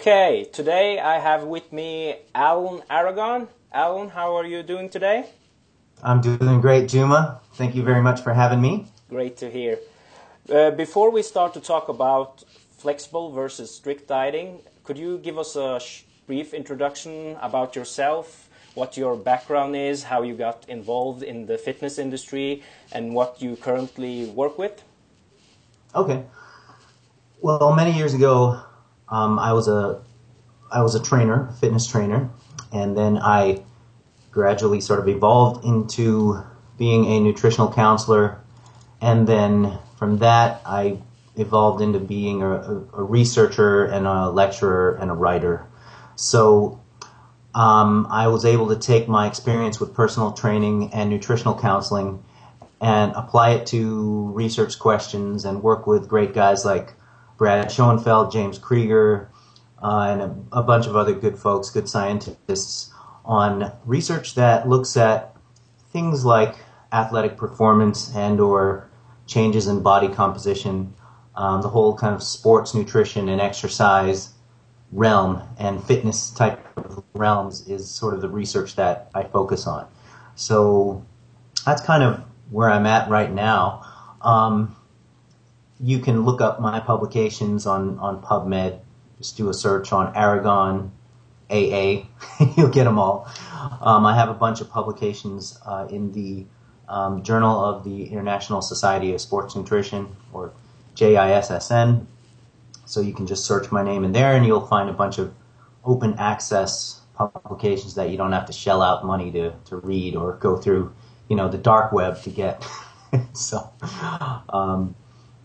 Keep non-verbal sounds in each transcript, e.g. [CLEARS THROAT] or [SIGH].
Okay, today I have with me Alan Aragon. Alan, how are you doing today? I'm doing great, Juma. Thank you very much for having me. Great to hear. Uh, before we start to talk about flexible versus strict dieting, could you give us a brief introduction about yourself, what your background is, how you got involved in the fitness industry, and what you currently work with? Okay. Well, many years ago, um, I was a I was a trainer, fitness trainer, and then I gradually sort of evolved into being a nutritional counselor, and then from that I evolved into being a, a researcher and a lecturer and a writer. So um, I was able to take my experience with personal training and nutritional counseling and apply it to research questions and work with great guys like Brad Schoenfeld, James Krieger, uh, and a, a, bunch of other good folks, good scientists, on research that looks at things like athletic performance and or changes in body composition, um, the whole kind of sports nutrition and exercise realm and fitness type of realms is sort of the research that I focus on. So that's kind of where I'm at right now. Um, you can look up my publications on, on PubMed. Just do a search on Aragon AA. [LAUGHS] You'll get them all. Um, I have a bunch of publications uh, in the um, Journal of the International Society of Sports Nutrition, or JISSN. So you can just search my name in there, and you'll find a bunch of open access publications that you don't have to shell out money to, to read or go through, you know, the dark web to get. [LAUGHS] so, um,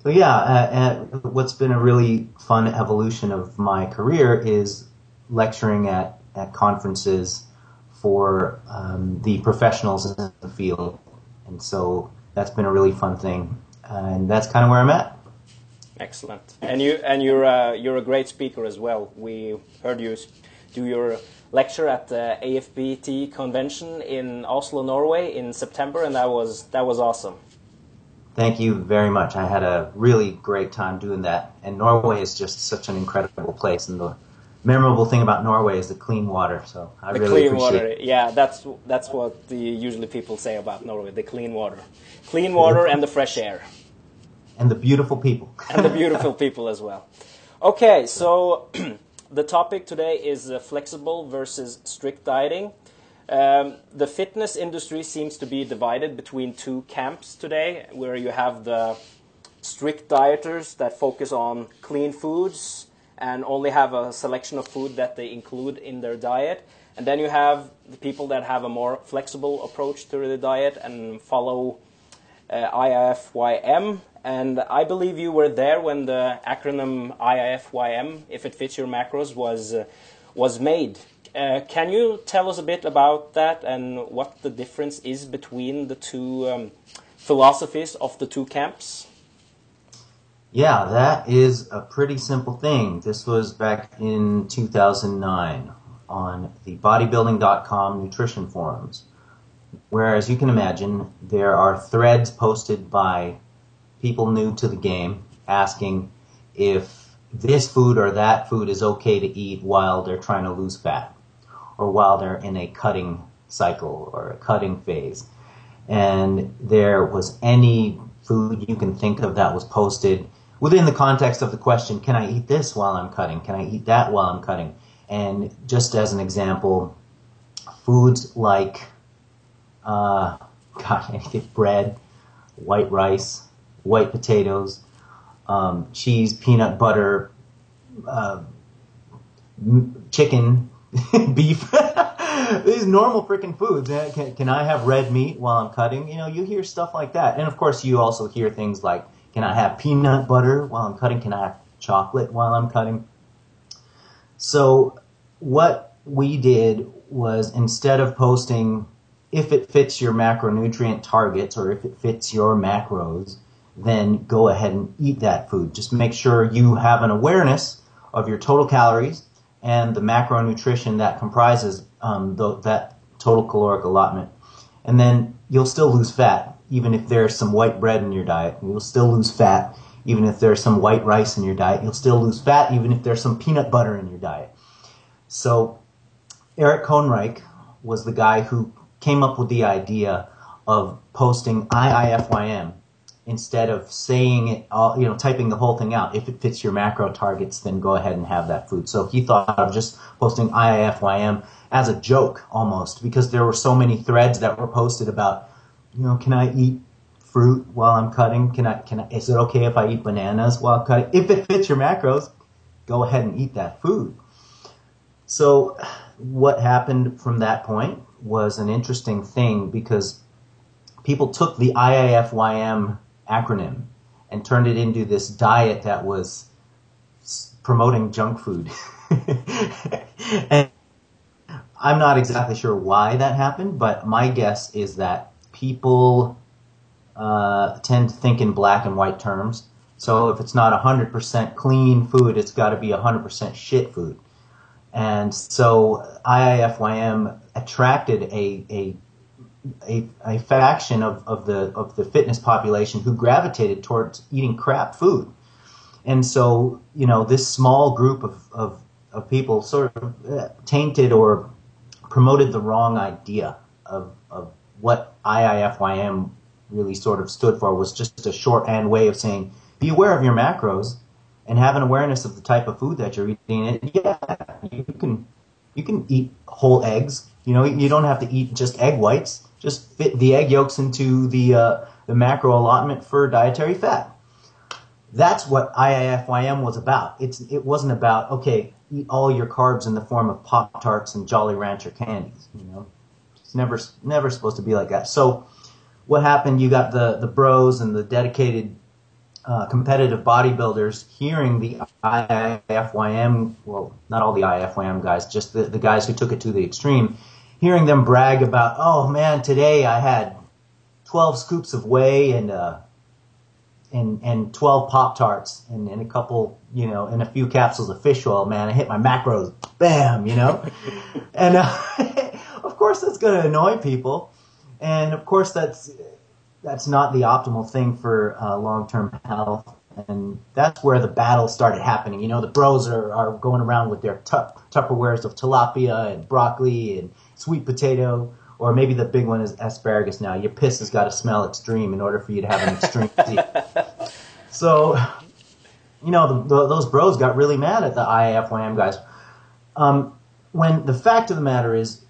so yeah, uh, what's been a really fun evolution of my career is lecturing at, at conferences for um, the professionals in the field, and so that's been a really fun thing, and that's kind of where I'm at. Excellent, and you and you're uh, you're a great speaker as well. We heard you do your lecture at the AFPT convention in Oslo, Norway, in September, and that was that was awesome. Thank you very much. I had a really great time doing that. And Norway is just such an incredible place. And the memorable thing about Norway is the clean water. So I the really clean water. It. Yeah, that's that's what the, usually people say about Norway: the clean water, clean water, and the fresh air, and the beautiful people, [LAUGHS] and the beautiful people as well. Okay, so [CLEARS THROAT] the topic today is uh, flexible versus strict dieting. Um, the fitness industry seems to be divided between two camps today, where you have the strict dieters that focus on clean foods and only have a selection of food that they include in their diet. And then you have the people that have a more flexible approach to the diet and follow uh, IIFYM. And I believe you were there when the acronym IIFYM, if it fits your macros, was uh, was made. Uh, can you tell us a bit about that and what the difference is between the two um, philosophies of the two camps? Yeah, that is a pretty simple thing. This was back in 2009 on the bodybuilding.com nutrition forums. Where, as you can imagine, there are threads posted by people new to the game asking if this food or that food is okay to eat while they're trying to lose fat or while they're in a cutting cycle or a cutting phase. And there was any food you can think of that was posted within the context of the question, can I eat this while I'm cutting? Can I eat that while I'm cutting? And just as an example, foods like, uh, [LAUGHS] God, anything, bread, white rice, white potatoes, um, cheese, peanut butter, uh, chicken, [LAUGHS] beef. [LAUGHS] These normal freaking foods. Eh, can, can I have red meat while I'm cutting? You know, you hear stuff like that. And of course, you also hear things like, can I have peanut butter while I'm cutting? Can I have chocolate while I'm cutting? So what we did was instead of posting if it fits your macronutrient targets or if it fits your macros, then go ahead and eat that food. Just make sure you have an awareness of your total calories and the macronutrition that comprises um, the, that total caloric allotment. And then you'll still lose fat, even if there's some white bread in your diet. You'll still lose fat, Even if there's some white rice in your diet, you'll still lose fat, even if there's some peanut butter in your diet. So, Eric Koenreich was the guy who came up with the idea of posting IIFYM instead of saying it all, you know, typing the whole thing out. If it fits your macro targets, then go ahead and have that food. So he thought of just posting IIFYM as a joke almost because there were so many threads that were posted about, you know, can I eat fruit while I'm cutting? Can I, can I, is it okay if I eat bananas while I'm cutting? If it fits your macros, go ahead and eat that food. So what happened from that point was an interesting thing because people took the IIFYM acronym and turned it into this diet that was promoting junk food. [LAUGHS] and I'm not exactly sure why that happened, but my guess is that people uh, tend to think in black and white terms. So if it's not 100% clean food, it's got to be 100% shit food. And so IIFYM attracted a, a a, a faction of, of the of the fitness population who gravitated towards eating crap food. And so, you know, this small group of, of, of people sort of uh, tainted or promoted the wrong idea of, of what IIFYM really sort of stood for was just a shorthand way of saying, be aware of your macros and have an awareness of the type of food that you're eating. And yeah, you can, you can eat whole eggs. You know, you don't have to eat just egg whites just fit the egg yolks into the uh, the macro allotment for dietary fat. That's what IIFYM was about. It's it wasn't about okay, eat all your carbs in the form of Pop Tarts and Jolly Rancher candies. You know, it's never never supposed to be like that. So, what happened? You got the the bros and the dedicated uh, competitive bodybuilders hearing the IIFYM. Well, not all the IIFYM guys, just the the guys who took it to the extreme hearing them brag about, oh man, today I had 12 scoops of whey and, uh, and, and 12 Pop Tarts and, and a couple, you know, and a few capsules of fish oil, man. I hit my macros, bam, you know? [LAUGHS] and, uh, [LAUGHS] of course that's going to annoy people. And of course that's, that's not the optimal thing for uh, long-term health and that's where the battle started happening. You know, the bros are, are going around with their Tupperwares of tilapia and broccoli and sweet potato, or maybe the big one is asparagus now. Your piss has got to smell extreme in order for you to have an extreme [LAUGHS] So, you know, the, the, those bros got really mad at the IIFYM guys. Um, when the fact of the matter is,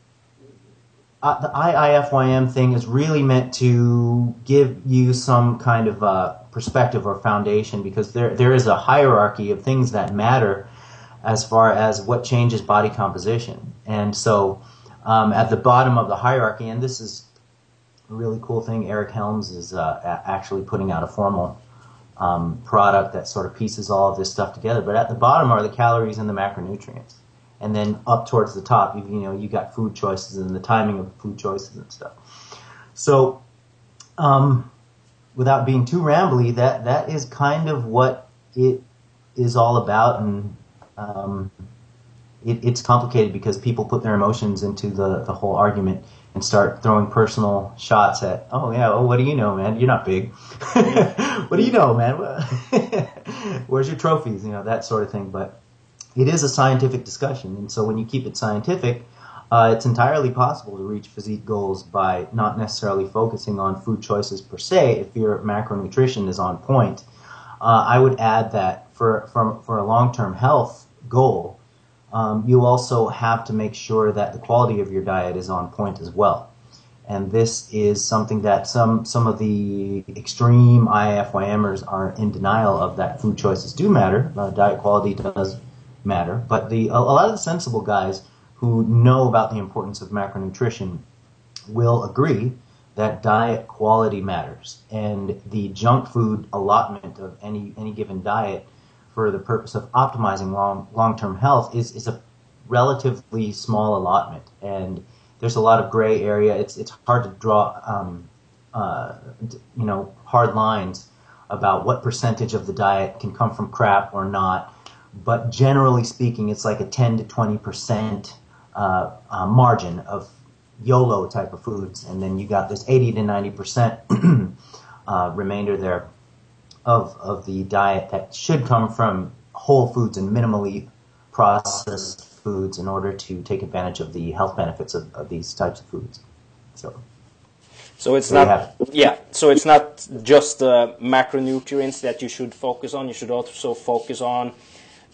uh, the IIFYM thing is really meant to give you some kind of uh, perspective or foundation because there there is a hierarchy of things that matter as far as what changes body composition. And so um, at the bottom of the hierarchy, and this is a really cool thing. Eric Helms is uh, actually putting out a formal um, product that sort of pieces all of this stuff together. But at the bottom are the calories and the macronutrients, and then up towards the top, you, you know, you got food choices and the timing of food choices and stuff. So, um, without being too rambly, that that is kind of what it is all about, and um, it, it's complicated because people put their emotions into the, the whole argument and start throwing personal shots at, oh yeah, oh what do you know, man? You're not big. [LAUGHS] what do you know, man? [LAUGHS] Where's your trophies? You know that sort of thing. But it is a scientific discussion, and so when you keep it scientific, uh, it's entirely possible to reach physique goals by not necessarily focusing on food choices per se if your macronutrition is on point. Uh, I would add that for, for, for a long term health goal, um, you also have to make sure that the quality of your diet is on point as well. And this is something that some some of the extreme IIFYMers are in denial of that food choices do matter. Uh, diet quality does matter, but the a, a lot of the sensible guys who know about the importance of macronutrition will agree that diet quality matters, and the junk food allotment of any any given diet for the purpose of optimizing long long term health is is a relatively small allotment, and there's a lot of gray area. It's it's hard to draw, um, uh, you know, hard lines about what percentage of the diet can come from crap or not. But generally speaking, it's like a 10 to 20 percent uh, uh, margin of YOLO type of foods, and then you got this 80 to 90 percent [CLEARS THROAT] uh, remainder there of, of the diet that should come from whole foods and minimally processed foods in order to take advantage of the health benefits of, of these types of foods. So, So it's not have yeah. So it's not just the macronutrients that you should focus on. You should also focus on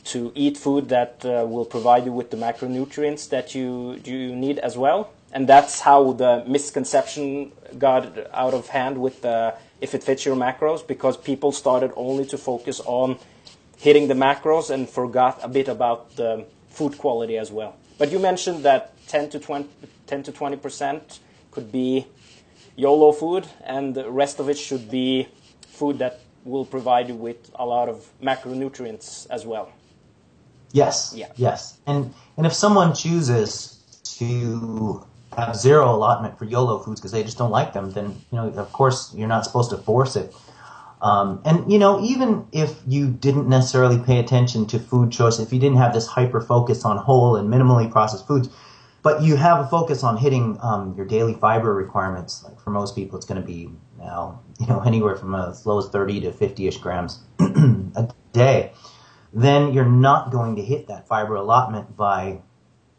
to eat food that uh, will provide you with the macronutrients that you you need as well. And that's how the misconception got out of hand with the if it fits your macros because people started only to focus on hitting the macros and forgot a bit about the food quality as well. But you mentioned that 10 to 20 10 to 20 percent could be YOLO food, and the rest of it should be food that will provide you with a lot of macronutrients as well. yes, Yeah. yes. And, and if someone chooses to have zero allotment for YOLO foods because they just don't like them, then, you know, of course, you're not supposed to force it. Um, and you know, even if you didn't necessarily pay attention to food choice, if you didn't have this hyper focus on whole and minimally processed foods, but you have a focus on hitting um, your daily fiber requirements, like for most people, it's going to be now you know anywhere from as low as 30 to 50ish grams [CLEARS THROAT] a day. Then you're not going to hit that fiber allotment by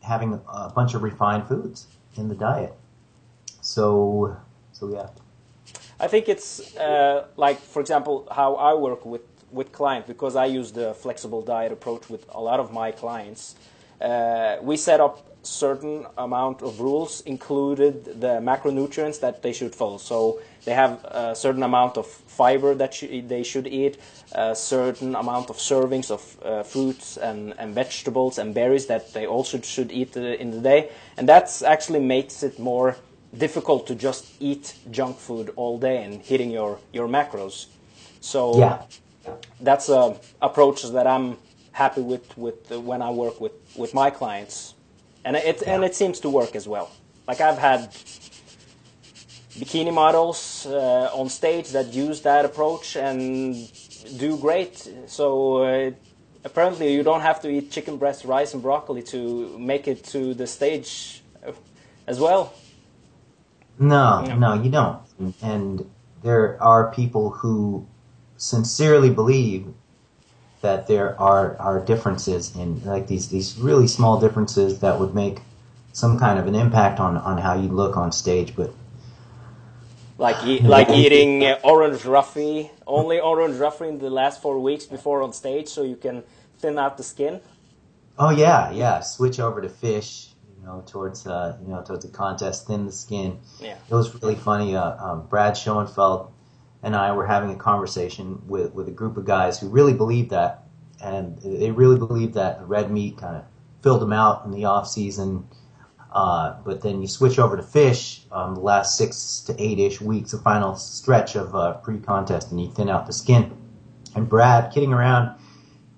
having a bunch of refined foods in the diet. So, so yeah. I think it's uh, like, for example, how I work with, with clients because I use the flexible diet approach with a lot of my clients. Uh, we set up certain amount of rules, included the macronutrients that they should follow. So they have a certain amount of fiber that sh- they should eat, a certain amount of servings of uh, fruits and, and vegetables and berries that they also should eat uh, in the day, and that actually makes it more difficult to just eat junk food all day and hitting your, your macros. So Yeah. that's a approach that I'm happy with with uh, when I work with, with my clients, and it and it seems to work as well. Like I've had bikini models uh, on stage that use that approach and do great. So uh, apparently you don't have to eat chicken breast, rice, and broccoli to make it to the stage as well. No, Yeah. no, you don't. And there are people who sincerely believe that there are, are differences in like these these really small differences that would make some kind of an impact on, on how you look on stage. But Like e- like eating uh, orange roughy, only orange roughy in the last four weeks before on stage, so you can thin out the skin. oh yeah, yeah, switch over to fish. You know, towards uh, you know towards the contest, thin the skin. Yeah. It was really funny. Uh, um, Brad Schoenfeld and I were having a conversation with, with a group of guys who really believed that, and they really believed that the red meat kind of filled them out in the off season. Uh, but then you switch over to fish um, the last six to eight ish weeks, the final stretch of uh, pre contest, and you thin out the skin. And Brad, kidding around,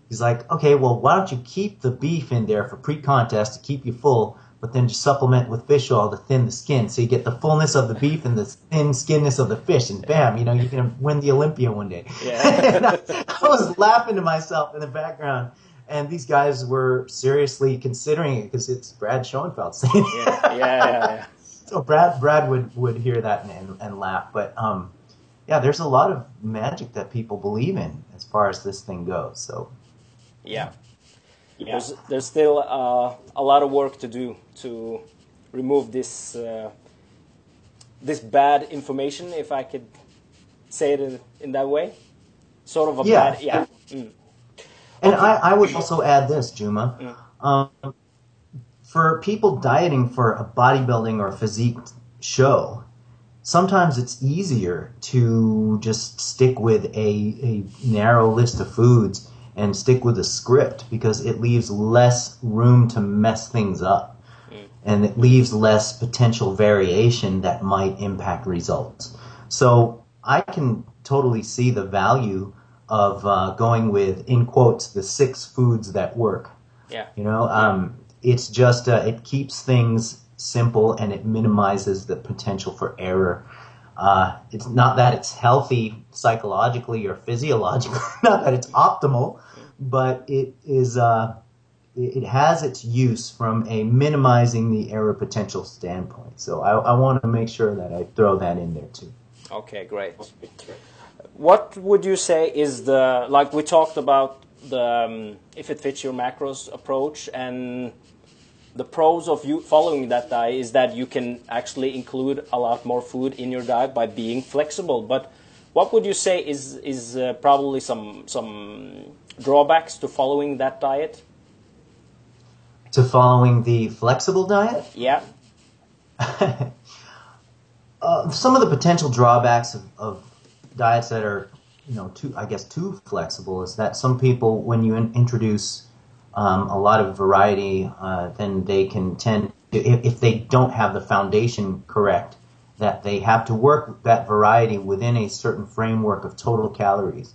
he's like, okay, well, why don't you keep the beef in there for pre contest to keep you full, but then just supplement with fish oil to thin the skin so you get the fullness of the beef and the thin skinness of the fish, and bam, you know, you can win the Olympia one day. Yeah. [LAUGHS] I, I was laughing to myself in the background. And these guys were seriously considering it because it's Brad Schoenfeld saying it. Yeah, yeah, yeah. [LAUGHS] So Brad Brad would, would hear that and, and, and laugh. But um, yeah, there's a lot of magic that people believe in as far as this thing goes. So Yeah. There's, there's still uh, a lot of work to do to remove this uh, this bad information, if I could say it in, in that way. Sort of a Yeah. bad, yeah. Mm. And I, I would also add this, Juma. Um, for people dieting for a bodybuilding or physique show, sometimes it's easier to just stick with a, a narrow list of foods and stick with a script because it leaves less room to mess things up. And it leaves less potential variation that might impact results. So I can totally see the value of uh, going with, in quotes, the six foods that work. Yeah. You know, um, it's just uh, it keeps things simple and it minimizes the potential for error. Uh, it's not that it's healthy psychologically or physiologically, [LAUGHS] not that it's optimal, but it is. Uh, it has its use from a minimizing the error potential standpoint. So I, I want to make sure that I throw that in there too. Okay, great. what would you say is the like we talked about the um, if it fits your macros approach and the pros of you following that diet is that you can actually include a lot more food in your diet by being flexible. But what would you say is is uh, probably some some drawbacks to following that diet? To following the flexible diet? Yeah. [LAUGHS] uh, some of the potential drawbacks of, of diets that are, you know, too I guess too flexible is that some people, when you in, introduce um, a lot of variety, uh, then they can tend to, if, if they don't have the foundation correct, that they have to work that variety within a certain framework of total calories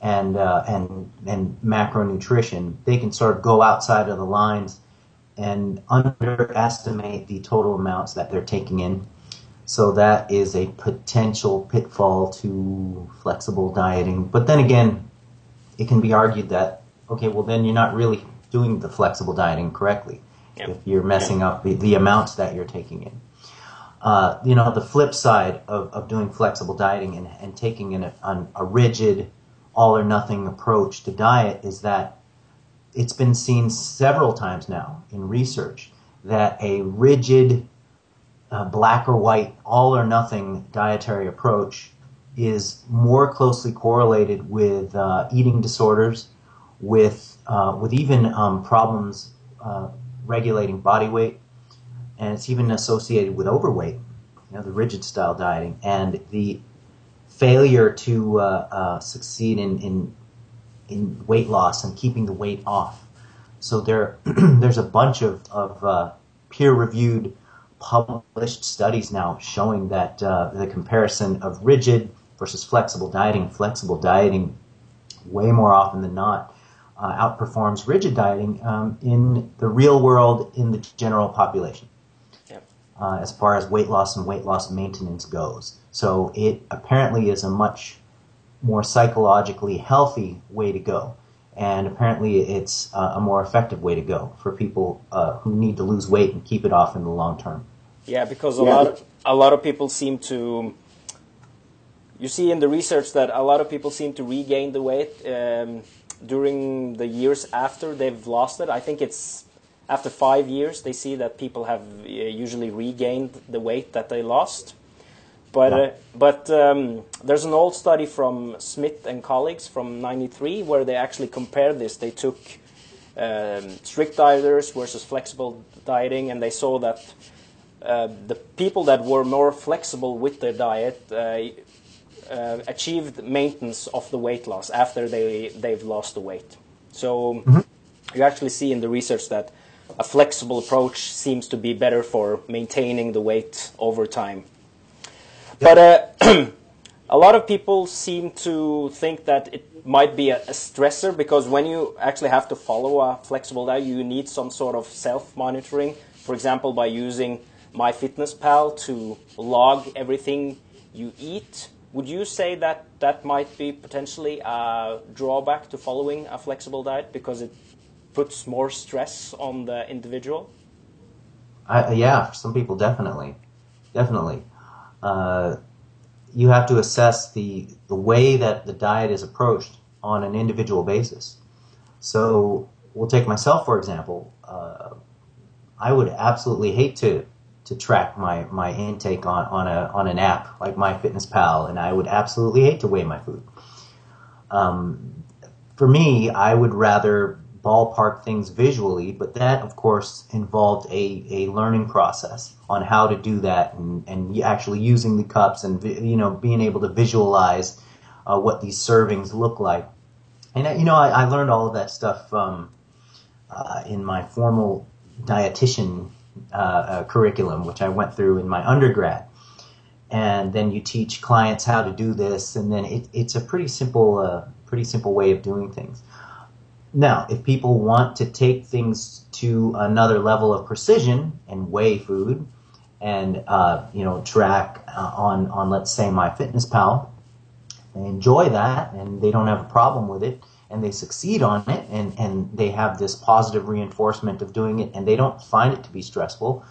and uh, and and macronutrition, they can sort of go outside of the lines and underestimate the total amounts that they're taking in. So that is a potential pitfall to flexible dieting. But then again, it can be argued that okay, well then you're not really doing the flexible dieting correctly yep. if you're messing yep. up the, the amounts that you're taking in. Uh, you know, the flip side of, of doing flexible dieting and, and taking in a, a rigid, all or nothing approach to diet is that it's been seen several times now in research that a rigid, uh, black or white, all or nothing dietary approach is more closely correlated with uh, eating disorders, with uh, with even um, problems uh, regulating body weight, and it's even associated with overweight. You know, the rigid style dieting and the failure to uh, uh, succeed in, in in weight loss and keeping the weight off. So there, [CLEARS THROAT] there's a bunch of, of uh, peer-reviewed, published studies now showing that uh, the comparison of rigid versus flexible dieting, flexible dieting, way more often than not, uh, outperforms rigid dieting um, in the real world in the general population. Yep. Uh, as far as weight loss and weight loss maintenance goes. So it apparently is a much more psychologically healthy way to go. And apparently, it's uh, a more effective way to go for people uh, who need to lose weight and keep it off in the long term. Yeah, because a yeah. lot of, a lot of people seem to. You see in the research that a lot of people seem to regain the weight um, during the years after they've lost it. I think it's after five years they see that people have uh, usually regained the weight that they lost. But uh, but um, there's an old study from Smith and colleagues from '93 where they actually compared this. They took um, strict dieters versus flexible dieting, and they saw that uh, the people that were more flexible with their diet uh, uh, achieved maintenance of the weight loss after they they've lost the weight. So mm-hmm. you actually see in the research that a flexible approach seems to be better for maintaining the weight over time. But uh, [CLEARS THROAT] a lot of people seem to think that it might be a, a, stressor because when you actually have to follow a flexible diet, you need some sort of self-monitoring. For example, by using MyFitnessPal to log everything you eat. Would you say that that might be potentially a drawback to following a flexible diet because it puts more stress on the individual? Yeah, for some people, definitely, definitely uh, you have to assess the, the way that the diet is approached on an individual basis. So we'll take myself, for example. Uh, I would absolutely hate to to track my, my intake on, on a on an app like MyFitnessPal, and I would absolutely hate to weigh my food. Um, for me, I would rather ballpark things visually, but that, of course, involved a, a learning process on how to do that and, and actually using the cups and, you know, being able to visualize uh, what these servings look like. And, you know, I, I learned all of that stuff um, uh, in my formal dietitian uh, curriculum, which I went through in my undergrad. And then you teach clients how to do this, and then it, it's a pretty simple, uh, pretty simple way of doing things. Now, if people want to take things to another level of precision and weigh food, and uh, you know track uh, on on let's say MyFitnessPal, they enjoy that and they don't have a problem with it, and they succeed on it, and and they have this positive reinforcement of doing it, and they don't find it to be stressful.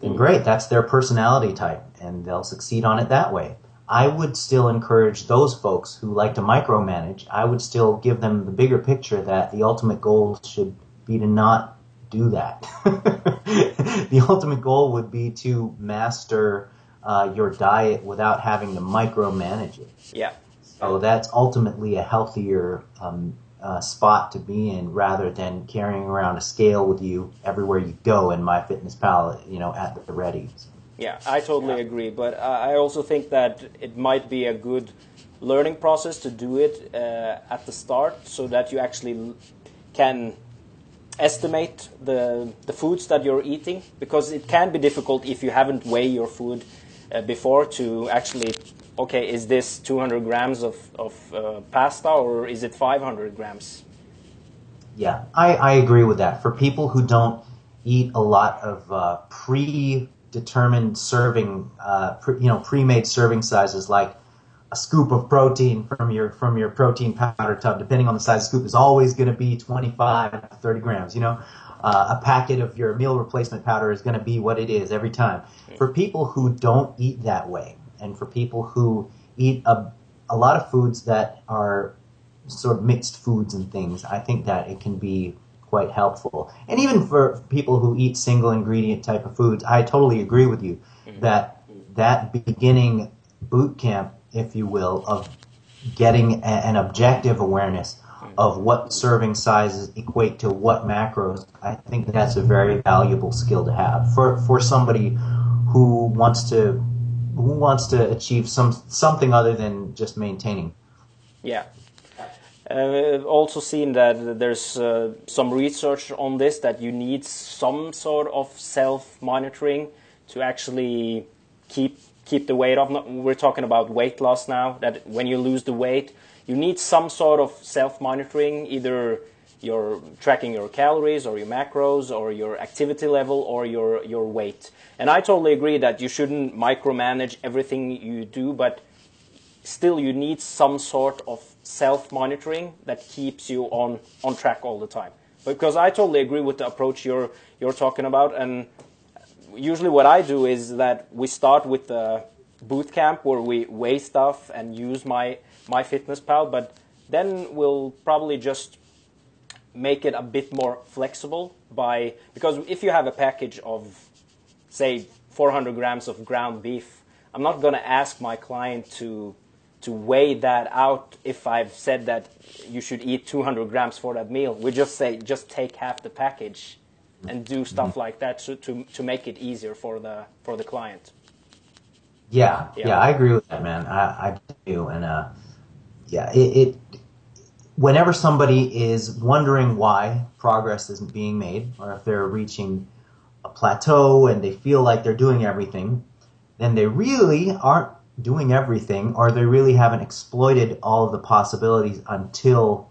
Then great, that's their personality type, and they'll succeed on it that way. I would still encourage those folks who like to micromanage. I would still give them the bigger picture that the ultimate goal should be to not do that. [LAUGHS] the ultimate goal would be to master uh, your diet without having to micromanage it. Yeah. So that's ultimately a healthier um, uh, spot to be in rather than carrying around a scale with you everywhere you go in MyFitnessPal, you know, at the ready. Yeah, I totally agree. But uh, I also think that it might be a good learning process to do it uh, at the start so that you actually can estimate the, the foods that you're eating because it can be difficult if you haven't weighed your food uh, before to actually okay is this 200 grams of, of uh, pasta or is it 500 grams yeah I, I agree with that for people who don't eat a lot of uh, predetermined serving uh, pre, you know pre-made serving sizes like a scoop of protein from your from your protein powder tub, depending on the size of the scoop, is always going to be 25 to 30 grams. You know, uh, a packet of your meal replacement powder is going to be what it is every time. For people who don't eat that way, and for people who eat a, a lot of foods that are sort of mixed foods and things, I think that it can be quite helpful. And even for people who eat single ingredient type of foods, I totally agree with you mm-hmm. that that beginning boot camp if you will, of getting a, an objective awareness of what serving sizes equate to what macros, I think that's a very valuable skill to have for for somebody who wants to who wants to achieve some something other than just maintaining. Yeah. Uh, also seen that there's uh, some research on this that you need some sort of self monitoring to actually keep keep the weight off. We're talking about weight loss now, that when you lose the weight, you need some sort of self monitoring, either you're tracking your calories or your macros or your activity level or your, your weight. And I totally agree that you shouldn't micromanage everything you do, but still you need some sort of self monitoring that keeps you on, on track all the time. Because I totally agree with the approach you're, you're talking about. And usually what I do is that we start with the boot camp where we weigh stuff and use my my fitness pal but then we'll probably just make it a bit more flexible by because if you have a package of say 400 grams of ground beef, I'm not going to ask my client to to weigh that out if I've said that you should eat 200 grams for that meal. We just say just take half the package and do stuff mm-hmm. like that to, to, to make it easier for the for the client. Yeah, yeah, yeah I agree with that, man. I, I do, and uh, yeah, it, it. Whenever somebody is wondering why progress isn't being made, or if they're reaching a plateau and they feel like they're doing everything, then they really aren't doing everything, or they really haven't exploited all of the possibilities until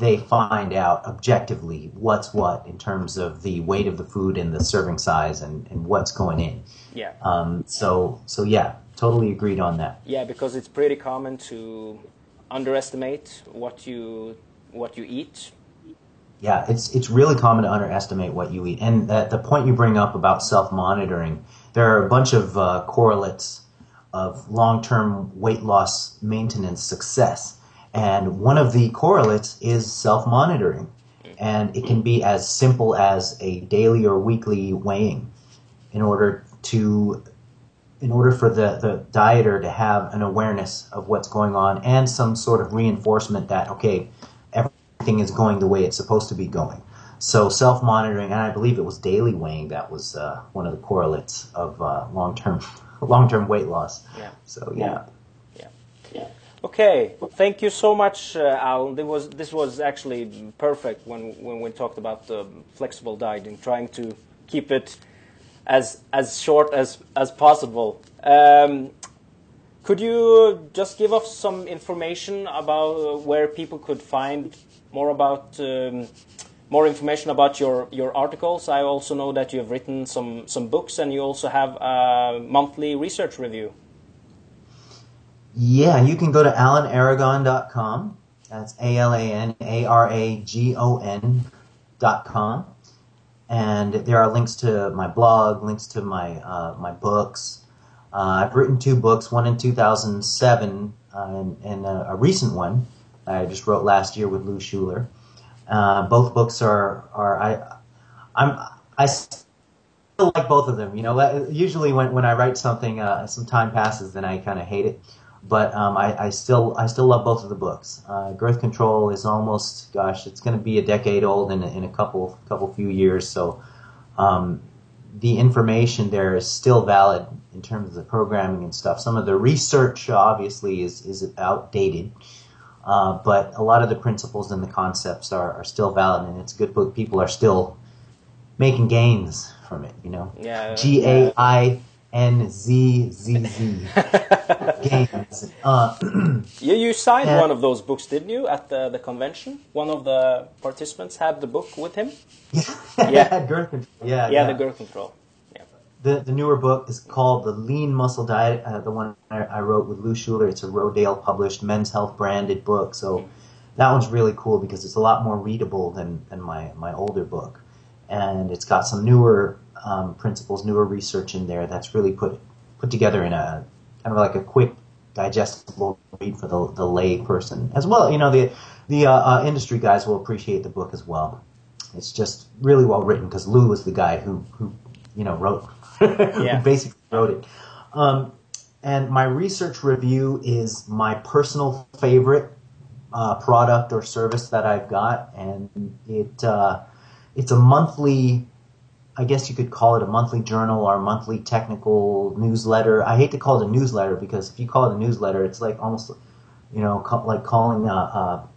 they find out objectively what's what in terms of the weight of the food and the serving size and, and what's going in. Yeah. Um, so so yeah, totally agreed on that. Yeah, because it's pretty common to underestimate what you what you eat. Yeah, it's it's really common to underestimate what you eat, and the point you bring up about self monitoring, there are a bunch of uh, correlates of long term weight loss maintenance success and one of the correlates is self monitoring. And it can be as simple as a daily or weekly weighing in order to in order for the, the dieter to have an awareness of what's going on and some sort of reinforcement that okay everything is going the way it's supposed to be going so self-monitoring and i believe it was daily weighing that was uh, one of the correlates of uh, long-term [LAUGHS] long-term weight loss yeah so yeah yeah. yeah. Okay, thank you so much, uh, Al. This was this was actually perfect when when we talked about the flexible dieting, trying to keep it as as short as as possible. Um, could you just give us some information about where people could find more about um, more information about your your articles? I also know that you have written some some books, and you also have a monthly research review. Yeah, you can go to alanaragon.com. That's A L A N A R A G O N dot com. And there are links to my blog, links to my uh, my books, Uh, I've written two books, one in 2007 uh, and, and a, a, recent one I just wrote last year with Lou Schuler. Uh, both books are are I I'm I still like both of them. You know, usually when, when I write something, uh, some time passes, then I kind of hate it. But um, I, I still I still love both of the books. Uh, Girth Control is almost gosh, it's going to be a decade old in a, in a couple couple few years. So um, the information there is still valid in terms of the programming and stuff. Some of the research obviously is is outdated. Uh, but a lot of the principles and the concepts are, are still valid, and it's a good book. People are still making gains from it. You know, yeah, G A I N Z Z Z gains. Uh, you you signed and, one of those books, didn't you, at the the convention? One of the participants had the book with him. Yeah, yeah, [LAUGHS] girth control. Yeah, yeah, yeah, the girth control. Yeah. The, the newer book is called The Lean Muscle Diet, uh, the one I, I, wrote with Lou Schuler. It's a Rodale published Men's Health branded book. So that one's really cool because it's a lot more readable than, than my, my older book and it's got some newer um, principles, newer research in there that's really put put together in a kind of like a quick, digestible read for the, the lay person as well. You know, the the uh, uh, industry guys will appreciate the book as well. It's just really well written because Lou was the guy who who you know wrote [LAUGHS] yeah. who basically wrote it. Um, and my research review is my personal favorite uh, product or service that I've got, and it uh, it's a monthly I guess you could call it a monthly journal or monthly technical newsletter. I hate to call it a newsletter because if you call it a newsletter, it's like almost, you know, like calling a, a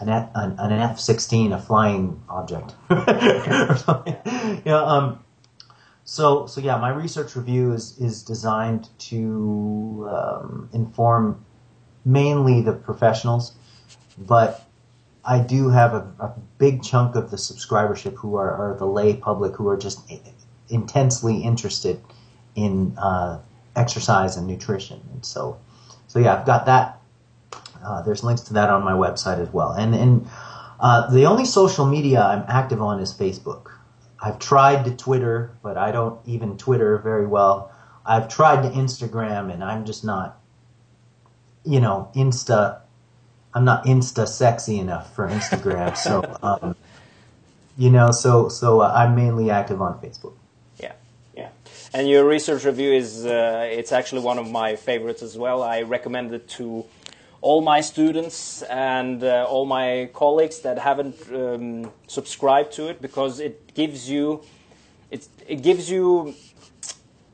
an, F, an, an F-16 a flying object [LAUGHS] you um, so so yeah, my research review is is designed to um, inform mainly the professionals, but I do have a, a, big chunk of the subscribership who are, are, the lay public who are just intensely interested in uh, exercise and nutrition. And so, so yeah, I've got that. Uh, there's links to that on my website as well. And and uh, the only social media I'm active on is Facebook. I've tried to Twitter, but I don't even Twitter very well. I've tried to Instagram, and I'm just not, you know, Insta I'm not insta sexy enough for Instagram. so, um, you know, so so uh, I'm mainly active on Facebook. Yeah, yeah. And your research review is uh, it's actually one of my favorites as well. I recommend it to all my students and uh, all my colleagues that haven't um, subscribed to it because it gives you it, it gives you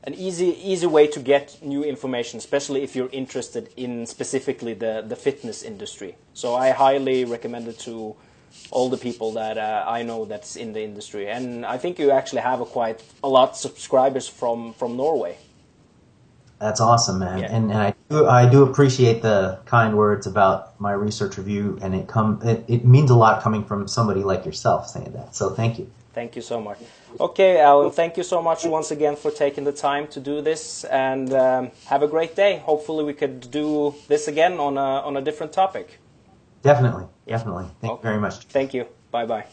an easy easy way to get new information, especially if you're interested in specifically the, the fitness industry. So I highly recommend it to all the people that uh, I know that's in the industry, and I think you actually have a quite a lot of subscribers from from Norway. That's awesome, man, yeah. and, and I do I do appreciate the kind words about my research review, and it come it, it means a lot coming from somebody like yourself saying that. So thank you. Thank you so much. Okay, Alan, thank you so much once again for taking the time to do this, and um, have a great day. Hopefully, we could do this again on a, on a different topic. Definitely, definitely. Thank okay. you very much. Thank you. Bye bye.